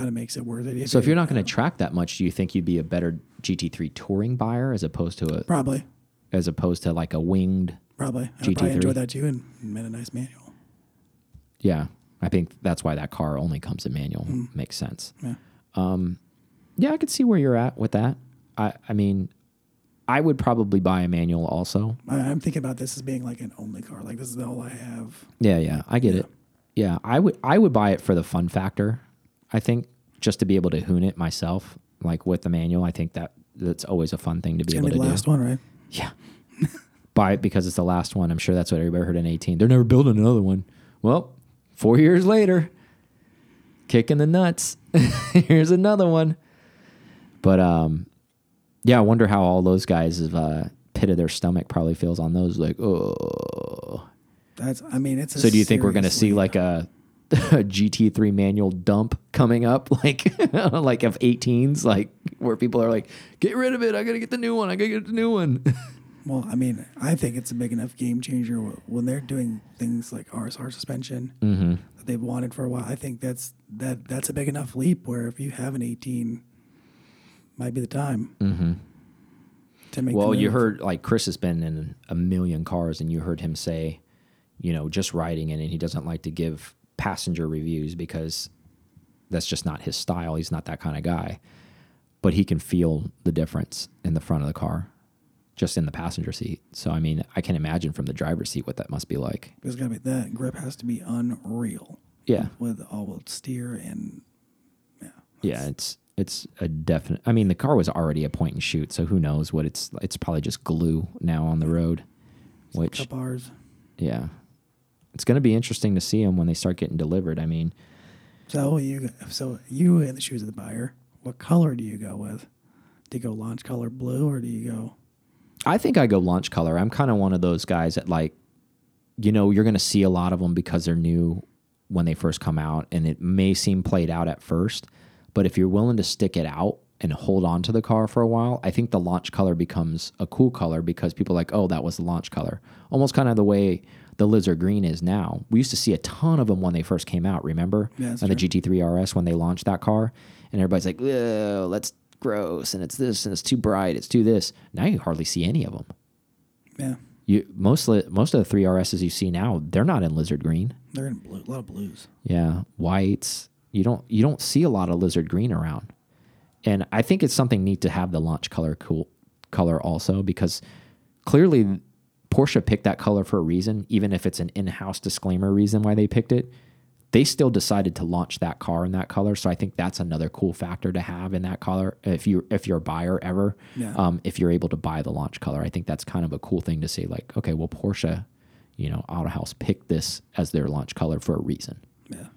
of makes it worth it. Mm-hmm. so if you're not going to track that much, do you think you'd be a better GT3 touring buyer as opposed to a probably, as opposed to like a winged? probably, probably GT3. enjoy that too, and, made a nice manual. Yeah, I think that's why that car only comes in manual. Hmm. Makes sense. Yeah. Um, yeah, I could see where you're at with that. I I mean, I would probably buy a manual also. I, I'm thinking about this as being like an only car. Like this is all I have. Yeah, yeah, I get Yeah. it. Yeah, I would I would buy it for the fun factor. I think just to be able to hoon it myself, like with the manual. I think that that's always a fun thing to It's be able be to the last do. one, right? Yeah, buy it because it's the last one. I'm sure that's what everybody heard in 18. They're never building another one. Well, four years later, kicking the nuts. Here's another one. But um, yeah, I wonder how all those guys have uh, pit of their stomach probably feels on those. Like, oh. That's. I mean, it's. A So do you think we're going to see like a GT3 manual dump coming up, like like of 18s, like where people are like, get rid of it. I got to get the new one. I got to get the new one. Well, I mean, I think it's a big enough game changer when they're doing things like RSR suspension mm-hmm. that they've wanted for a while. I think that's that that's a big enough leap where if you have an 18, might be the time Mm-hmm. to make. Well, you heard like Chris has been in a million cars, and you heard him say, you know, just riding in it, he doesn't like to give passenger reviews because that's just not his style. He's not that kind of guy. But he can feel the difference in the front of the car, just in the passenger seat. So I mean, I can imagine from the driver's seat what that must be like. There's got to be that grip has to be unreal. Yeah, with all with steer and yeah. yeah, it's it's a definite. I mean, the car was already a point and shoot, so who knows what it's? It's probably just glue now on the road, which bars. Yeah. It's going to be interesting to see them when they start getting delivered. I mean, So you so you in the shoes of the buyer, what color do you go with? Do you go launch color blue or do you go? I think I go launch color. I'm kind of one of those guys that like, you know, you're going to see a lot of them because they're new when they first come out, and it may seem played out at first, but if you're willing to stick it out and hold on to the car for a while, I think the launch color becomes a cool color because people are like, oh, that was the launch color. Almost kind of the way the lizard green is now. We used to see a ton of them when they first came out. Remember? Yeah, and the. GT3 RS when they launched that car, and everybody's like, "Ugh, that's gross, and it's this, and it's too bright, it's too this. Now you hardly see any of them. Yeah, You mostly most of the three RSs you see now, they're not in lizard green. they're in blue. A lot of blues. Yeah, whites. You don't you don't see a lot of lizard green around, and I think it's something neat to have the launch color cool color also because clearly Porsche picked that color for a reason, even if it's an in-house disclaimer reason why they picked it. They still decided to launch that car in that color, so I think that's another cool factor to have in that color. If you if you're a buyer ever, Yeah. um, if you're able to buy the launch color, I think that's kind of a cool thing to say. Like, okay, well, Porsche, you know, Auto House picked this as their launch color for a reason. Yeah.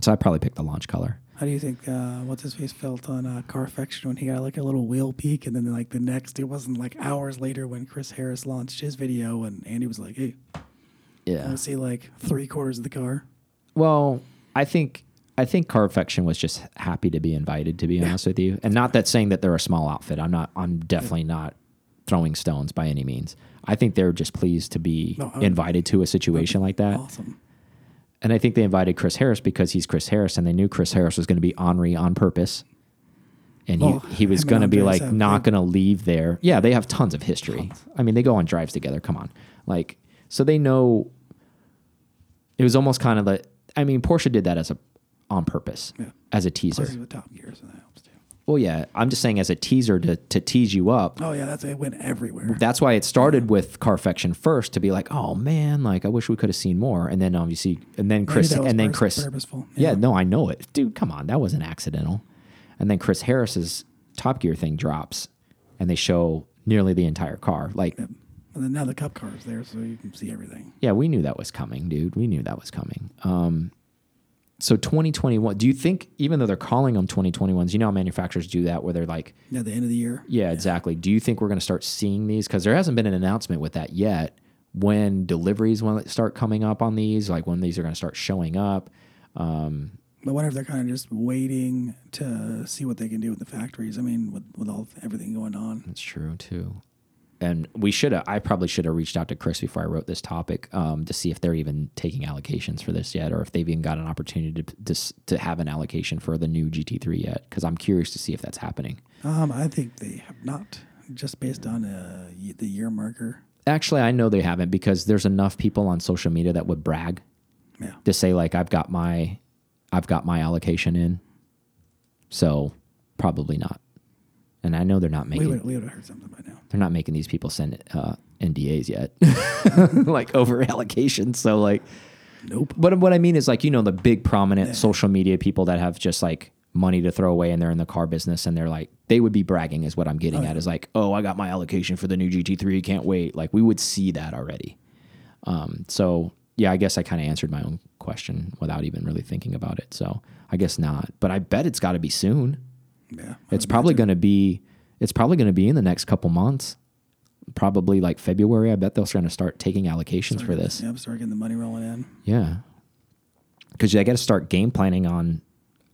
So I probably picked the launch color. How do you think uh, what's his face felt on uh, Carfection when he got like a little wheel peak, and then like the next, it wasn't like hours later when Chris Harris launched his video, and Andy was like, "Hey, Yeah. I see like three quarters of the car." Well, I think I think Carfection was just happy to be invited. To be honest with you, and not that saying that they're a small outfit. I'm not. I'm definitely not throwing stones by any means. I think they're just pleased to be No, invited to a situation like that. Awesome. And I think they invited Chris Harris because he's Chris Harris, and they knew Chris Harris was going to be Henri on purpose. And he, Well, he was him and going to be like not going to leave there. Yeah, they have tons of history. Tons. I mean, they go on drives together. Come on, like so they know. It was almost kind of like I mean, Porsche did that as a on purpose Yeah. as a teaser. Top Gear, so that helps too. Well, yeah, I'm just saying as a teaser to to tease you up. Oh yeah, that's it. Went everywhere. That's why it started with Carfection first to be like, oh man, like I wish we could have seen more. And then obviously, and then Chris, and then Chris, purposeful. yeah. no, I know it, dude. Come on, that wasn't accidental. And then Chris Harris's Top Gear thing drops, and they show nearly the entire car. Like, And then now the cup car is there, so you can see everything. yeah, we knew that was coming, dude. We knew that was coming. Um, So 2021. Do you think even though they're calling them 2021s, you know how manufacturers do that where they're like, At the end of the year. yeah, exactly. Do you think we're going to start seeing these? Because there hasn't been an announcement with that yet. When deliveries will start coming up on these, like when these are going to start showing up. Um, I wonder if they're kind of just waiting to see what they can do with the factories. I mean, with, with all everything going on. That's true too. And we should have. I probably should have reached out to Chris before I wrote this topic um, to see if they're even taking allocations for this yet, or if they've even got an opportunity to to, to have an allocation for the new GT3 yet. Because I'm curious to see if that's happening. Um, I think they have not, just based on uh, the year marker. Actually, I know they haven't because there's enough people on social media that would brag Yeah. to say like I've got my I've got my allocation in. So probably not. And I know they're not We making would we would have heard something by now. they're not making these people send uh, NDAs yet, like over allocations. So like, Nope. but what I mean is like you know the big prominent social media people that have just like money to throw away and they're in the car business and they're like they would be bragging is what I'm getting at is like oh I got my allocation for the new GT3 can't wait like we would see that already. Um, so yeah, I guess I kind of answered my own question without even really thinking about it. So I guess not, but I bet it's got to be soon. Yeah. It's probably going to be. It's probably going to be in the next couple months. Probably like February. I bet they're going to start taking allocations for this. Yep. Start getting the money rolling in. Yeah, because they got to start game planning on.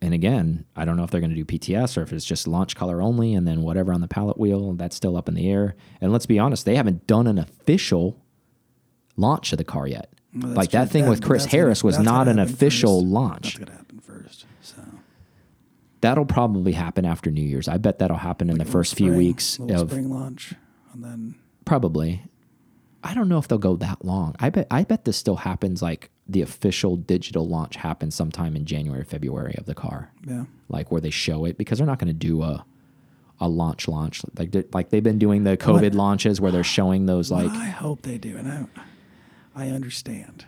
And again, I don't know if they're going to do PTS or if it's just launch color only, and then whatever on the pallet wheel. That's still up in the air. And let's be honest, they haven't done an official launch of the car yet. Like that thing That- with Chris that's gonna- Harris was not an official launch. That's gonna happen first. So That'll probably happen after New Year's. I bet that'll happen in the first few weeks of spring launch, and then Probably. I don't know if they'll go that long. I bet I bet this still happens like the official digital launch happens sometime in January, February of the car. yeah. Like where they show it because they're not going to do a a launch launch like like they've been doing the COVID launches where they're showing those like I hope they do, and I, I understand.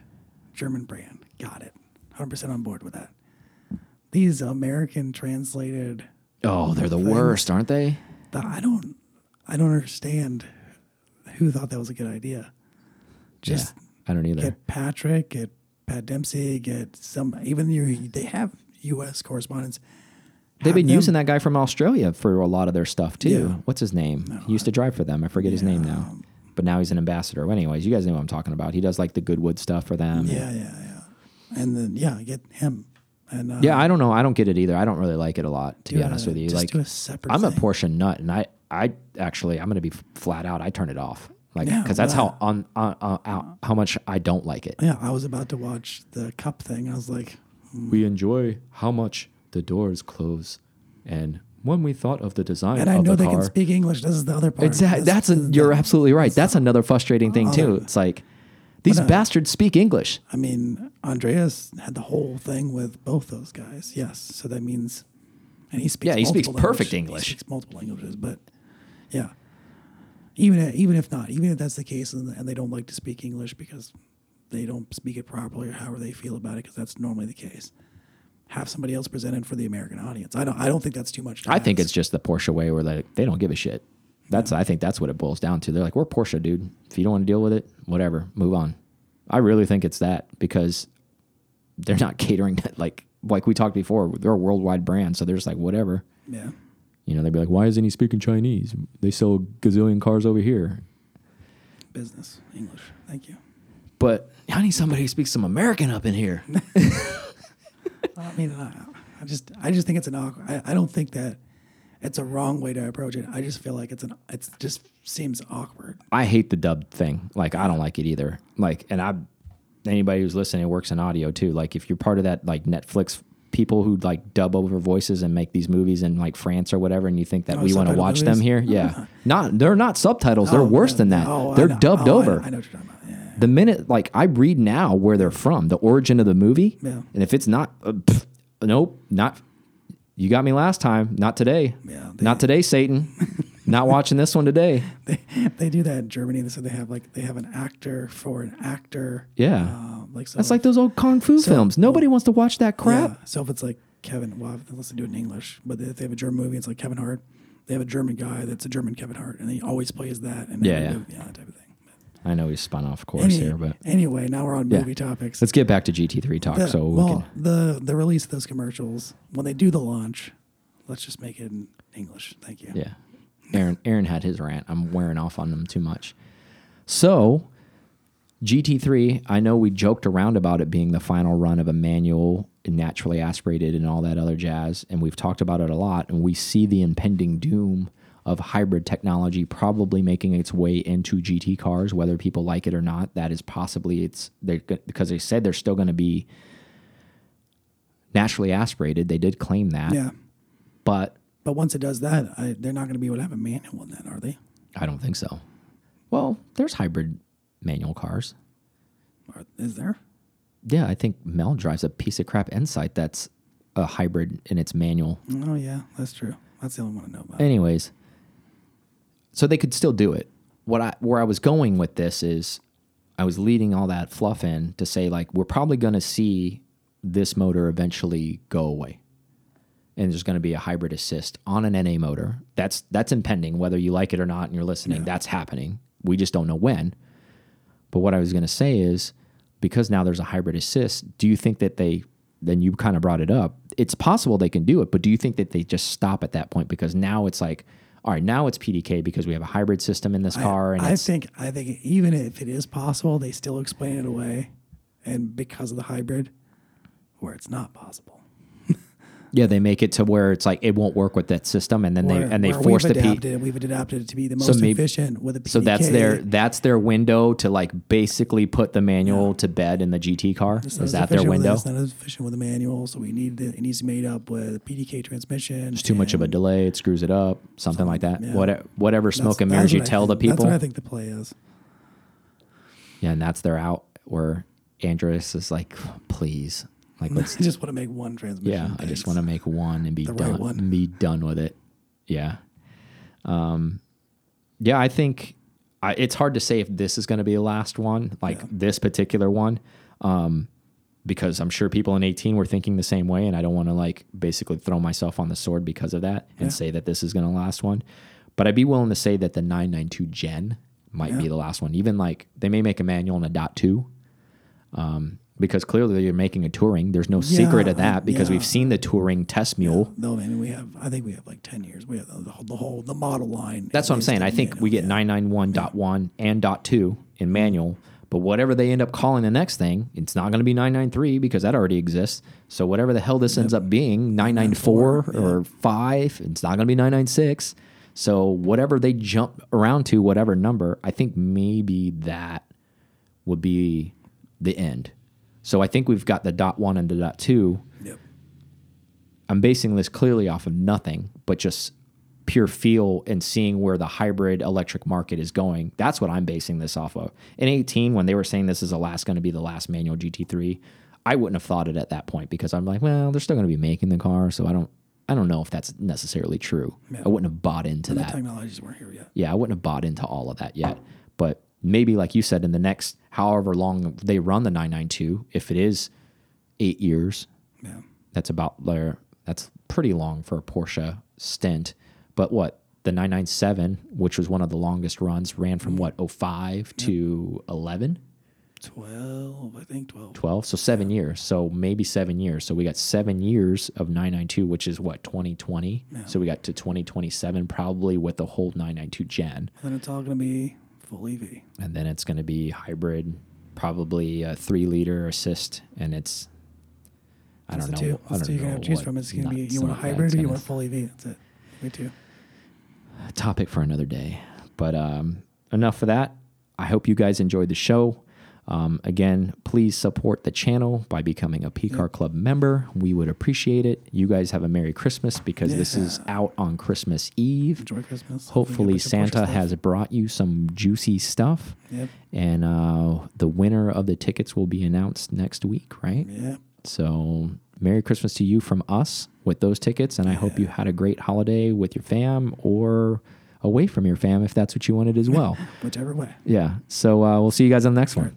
German brand, got it. Hundred percent on board with that. These American translated, oh, they're the things. worst, aren't they? I don't, I don't understand. Who thought that was a good idea? Just yeah, I don't either. get Patrick, get Pat Dempsey, get some. Even your, they have U.S. correspondents. They've been them- using that guy from Australia for a lot of their stuff too. Yeah. What's his name? he used to drive for them. I forget his name now. But now he's an ambassador. Anyways, you guys know what I'm talking about. He does like the Goodwood stuff for them. Yeah, yeah, yeah. And then yeah, get him. And uh, Yeah, I don't know. I don't get it either. I don't really like it a lot, to be a- honest with you. just Like, a. I'm a thing. Porsche nut, and I, I actually, I'm going to be flat out. I turn it off, like, Yeah, because that's how on, on, on, how- how much I don't like it. Yeah, I was about to watch the cup thing. I was like, hmm. We enjoy how much the doors close, and when we thought of the design and I know the they car, can speak English. This is the other part. Exactly. This- That's a, you're absolutely right. That's another frustrating thing too. It's like these But, uh, bastards speak English. I mean, Andreas had the whole thing with both those guys. Yes, so that means, and he speaks. Yeah, he speaks perfect English. He speaks multiple languages, but yeah, even even if not, even if that's the case, and, and they don't like to speak English because they don't speak it properly or however they feel about it, because that's normally the case. Have somebody else present it for the American audience. I don't. I don't think that's too much. To I think it's just the Porsche way where they they don't give a shit. That's I think that's what it boils down to. They're like, we're Porsche, dude. If you don't want to deal with it, whatever, move on. I really think it's that because they're not catering to like like we talked before. They're a worldwide brand, so they're just like whatever. yeah. You know, they'd be like, why isn't he speaking Chinese? They sell a gazillion cars over here. Business English. Thank you. But I need somebody who speaks some American up in here. I mean, I, I just, I just think it's an awkward. I, I don't think that it's a wrong way to approach it. I just feel like it's an, it just seems awkward. I hate the dub thing. Like I don't like it either. Like and I anybody who's listening works in audio too. Like if you're part of that like Netflix people who like dub over voices and make these movies in like France or whatever and you think that Oh, we want to watch them here? Yeah. Not they're not subtitles. They're Oh, worse yeah, than that. oh, they're dubbed Oh, over. I, know what you're talking about. Yeah. The minute like I read now where they're from, the origin of the movie. Yeah. And if it's not uh, pff, nope, not you got me last time, not today. Yeah, they- not today, Satan. not watching this one today. They, they do that in Germany. So they have like, they have an actor for an actor. Yeah. Uh, like so That's like those old kung fu films. Nobody wants to watch that crap. Yeah. So if it's like Kevin, well, let's do it in English. But if they have a German movie, it's like Kevin Hart. They have a German guy that's a German Kevin Hart, and he always plays that. And Yeah, yeah. movie, yeah, that type of thing. I know we spun off course Any- here, but anyway, now we're on Yeah. movie topics. let's get back to GT3 talk. The- so we well, can. the the release of those commercials when they do the launch, let's just make it in English. Thank you. Yeah. Aaron Aaron had his rant. I'm wearing off on them too much. So GT3, I know we joked around about it being the final run of a manual naturally aspirated and all that other jazz, and we've talked about it a lot, and we see the impending doom of hybrid technology probably making its way into GT cars, whether people like it or not. That is possibly it's they because they said they're still going to be naturally aspirated. They did claim that, Yeah. but But once it does that, I, they're not going to be able to have a manual in that, are they? I don't think so. Well, there's hybrid manual cars. Is there? Yeah, I think Mel drives a piece of crap Insight that's a hybrid in its manual. Oh yeah, that's true. That's the only one I know about. Anyways, so they could still do it. What I where I was going with this is I was leading all that fluff in to say like we're probably going to see this motor eventually go away. And there's going to be a hybrid assist on an NA motor. That's that's impending whether you like it or not and you're listening. That's happening. We just don't know when. But what I was going to say is because now there's a hybrid assist, do you think that they then you kind of brought it up. It's possible they can do it, but do you think that they just stop at that point because now it's like all right, now it's PDK because we have a hybrid system in this car and I think I think even if it is possible, they still explain it away, and because of the hybrid, where it's not possible. Yeah, they make it to where it's like it won't work with that system and then Where- they and they force we've the P adapted, it, we've adapted it to be the most maybe- efficient with a PDK. So that's their that's their window to like basically put the manual to bed in the GT car. It's Is that their window? it, It's not as efficient with the manual, so we need to, it needs to be made up with a PDK transmission. It's too much of a delay. It screws it up. Something like that. yeah. Whatever, whatever smoke and mirrors you tell the people. That's what I think the play is. Yeah, and that's their out. Where Andreas is like, please, like let's. I just want to make one transmission. Yeah, I just want to make one and be The right done. one. Be done with it. Yeah. Um, yeah, I think I, it's hard to say if this is going to be the last one, like this particular one, um, because I'm sure people in 18 were thinking the same way, and I don't want to like basically throw myself on the sword because of that and Yeah. say that this is going to last one. But I'd be willing to say that the 992 Gen might be the last one. Even like they may make a manual and a dot two. Um, because clearly you're making a touring. There's no secret Yeah, of that because yeah. we've seen the touring test mule. No, man, we have. I think we have like ten years. We have the, whole, the whole the model line. That's what I'm saying. I think we get manual, 991.1 and dot two in manual, but whatever they end up calling the next thing, it's not going to be 993 because that already exists. So whatever the hell this ends up being, 994 or 5, it's not going to be 996. So whatever they jump around to, whatever number, I think maybe that would be the end. So I think we've got the dot one and the dot two. Yep. I'm basing this clearly off of nothing, but just pure feel and seeing where the hybrid electric market is going. That's what I'm basing this off of. In 18, when they were saying this is the last going to be the last manual GT3, I wouldn't have thought it at that point because I'm like, well, they're still going to be making the car, so I don't, I don't know if that's necessarily true. I wouldn't have bought into And the that technologies weren't here yet. yeah, I wouldn't have bought into all of that yet. But maybe, like you said, in the next however long they run the 992, if it is eight years, Yeah. that's about there. That's pretty long for a Porsche stint. But what the 997, which was one of the longest runs, ran from what 05 to 11, Twelve, I think twelve. 12, so seven years. So maybe seven years. So we got seven years of 992, which is what 2020. So we got to 2027 probably with the whole 992 gen. Then it's all going to be full EV. and then it's going to be hybrid, probably a three liter assist, and it's I That's don't know. two. I don't two you're know to choose what from. It's going to be you want a hybrid or you gonna- want full EV. That's it. Me too. topic for another day. But um, enough of that. I hope you guys enjoyed the show. Um, again, please support the channel by becoming a PCAR Club member. We would appreciate it. You guys have a Merry Christmas because this is out on Christmas Eve. Enjoy Christmas. Hopefully, get a bunch of Porsche Santa has brought you some juicy stuff. Yep. And uh, the winner of the tickets will be announced next week, right? Yeah. So, Merry Christmas to you from us with those tickets. And I hope you had a great holiday with your fam or away from your fam if that's what you wanted as well. Whichever way. yeah. So, uh, we'll see you guys on the next one.